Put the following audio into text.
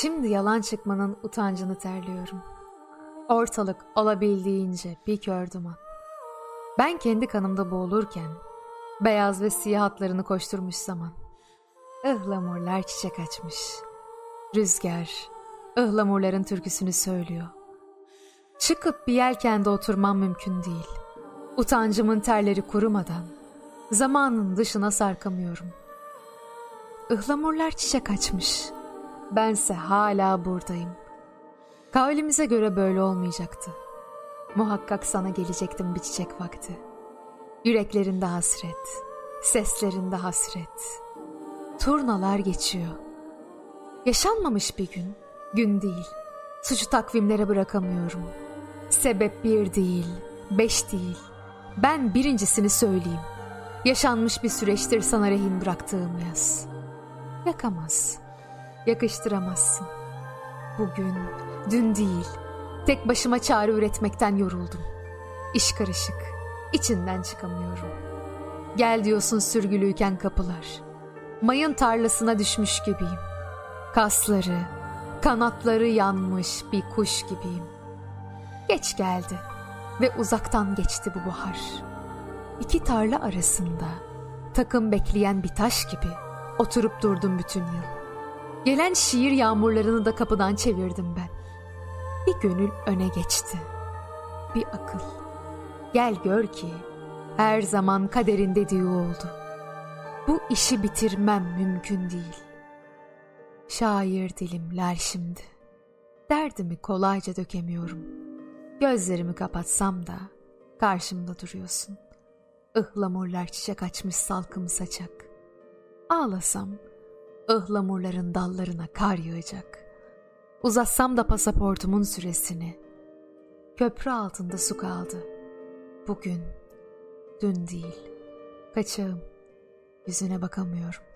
Şimdi yalan çıkmanın utancını terliyorum. Ortalık olabildiğince bir kör duman. Ben kendi kanımda boğulurken beyaz ve siyah atlarını koşturmuş zaman. Ihlamurlar çiçek açmış. Rüzgar ıhlamurların türküsünü söylüyor. Çıkıp bir yelkende oturmam mümkün değil. Utancımın terleri kurumadan zamanın dışına sarkamıyorum. Ihlamurlar çiçek açmış. Bense hala buradayım. Kavlimize göre böyle olmayacaktı. Muhakkak sana gelecektim bir çiçek vakti. Yüreklerinde hasret, seslerinde hasret. Turnalar geçiyor. Yaşanmamış bir gün, gün değil. Suçu takvimlere bırakamıyorum. Sebep bir değil, beş değil. Ben birincisini söyleyeyim. Yaşanmış bir süreçtir sana rehin bıraktığım yaz. Yakamaz, yakıştıramazsın. Bugün, dün değil. Tek başıma çare üretmekten yoruldum. İş karışık, içinden çıkamıyorum. Gel diyorsun sürgülüyken kapılar. Mayın tarlasına düşmüş gibiyim. Kasları, kanatları yanmış bir kuş gibiyim. Geç geldi ve uzaktan geçti bu bahar. İki tarla arasında takım bekleyen bir taş gibi oturup durdum bütün yıl. Gelen şiir yağmurlarını da kapıdan çevirdim ben. Bir gönül öne geçti. Bir akıl. Gel gör ki her zaman kaderin dediği oldu. Bu işi bitirmem mümkün değil. Şair dilimler şimdi. Derdimi kolayca dökemiyorum. Gözlerimi kapatsam da karşımda duruyorsun. Ihlamurlar çiçek açmış salkım saçak. Ağlasam ıhlamurların dallarına kar yağacak. Uzatsam da pasaportumun süresini. Köprü altında su kaldı. Bugün, dün değil. Kaçağım. Yüzüne bakamıyorum.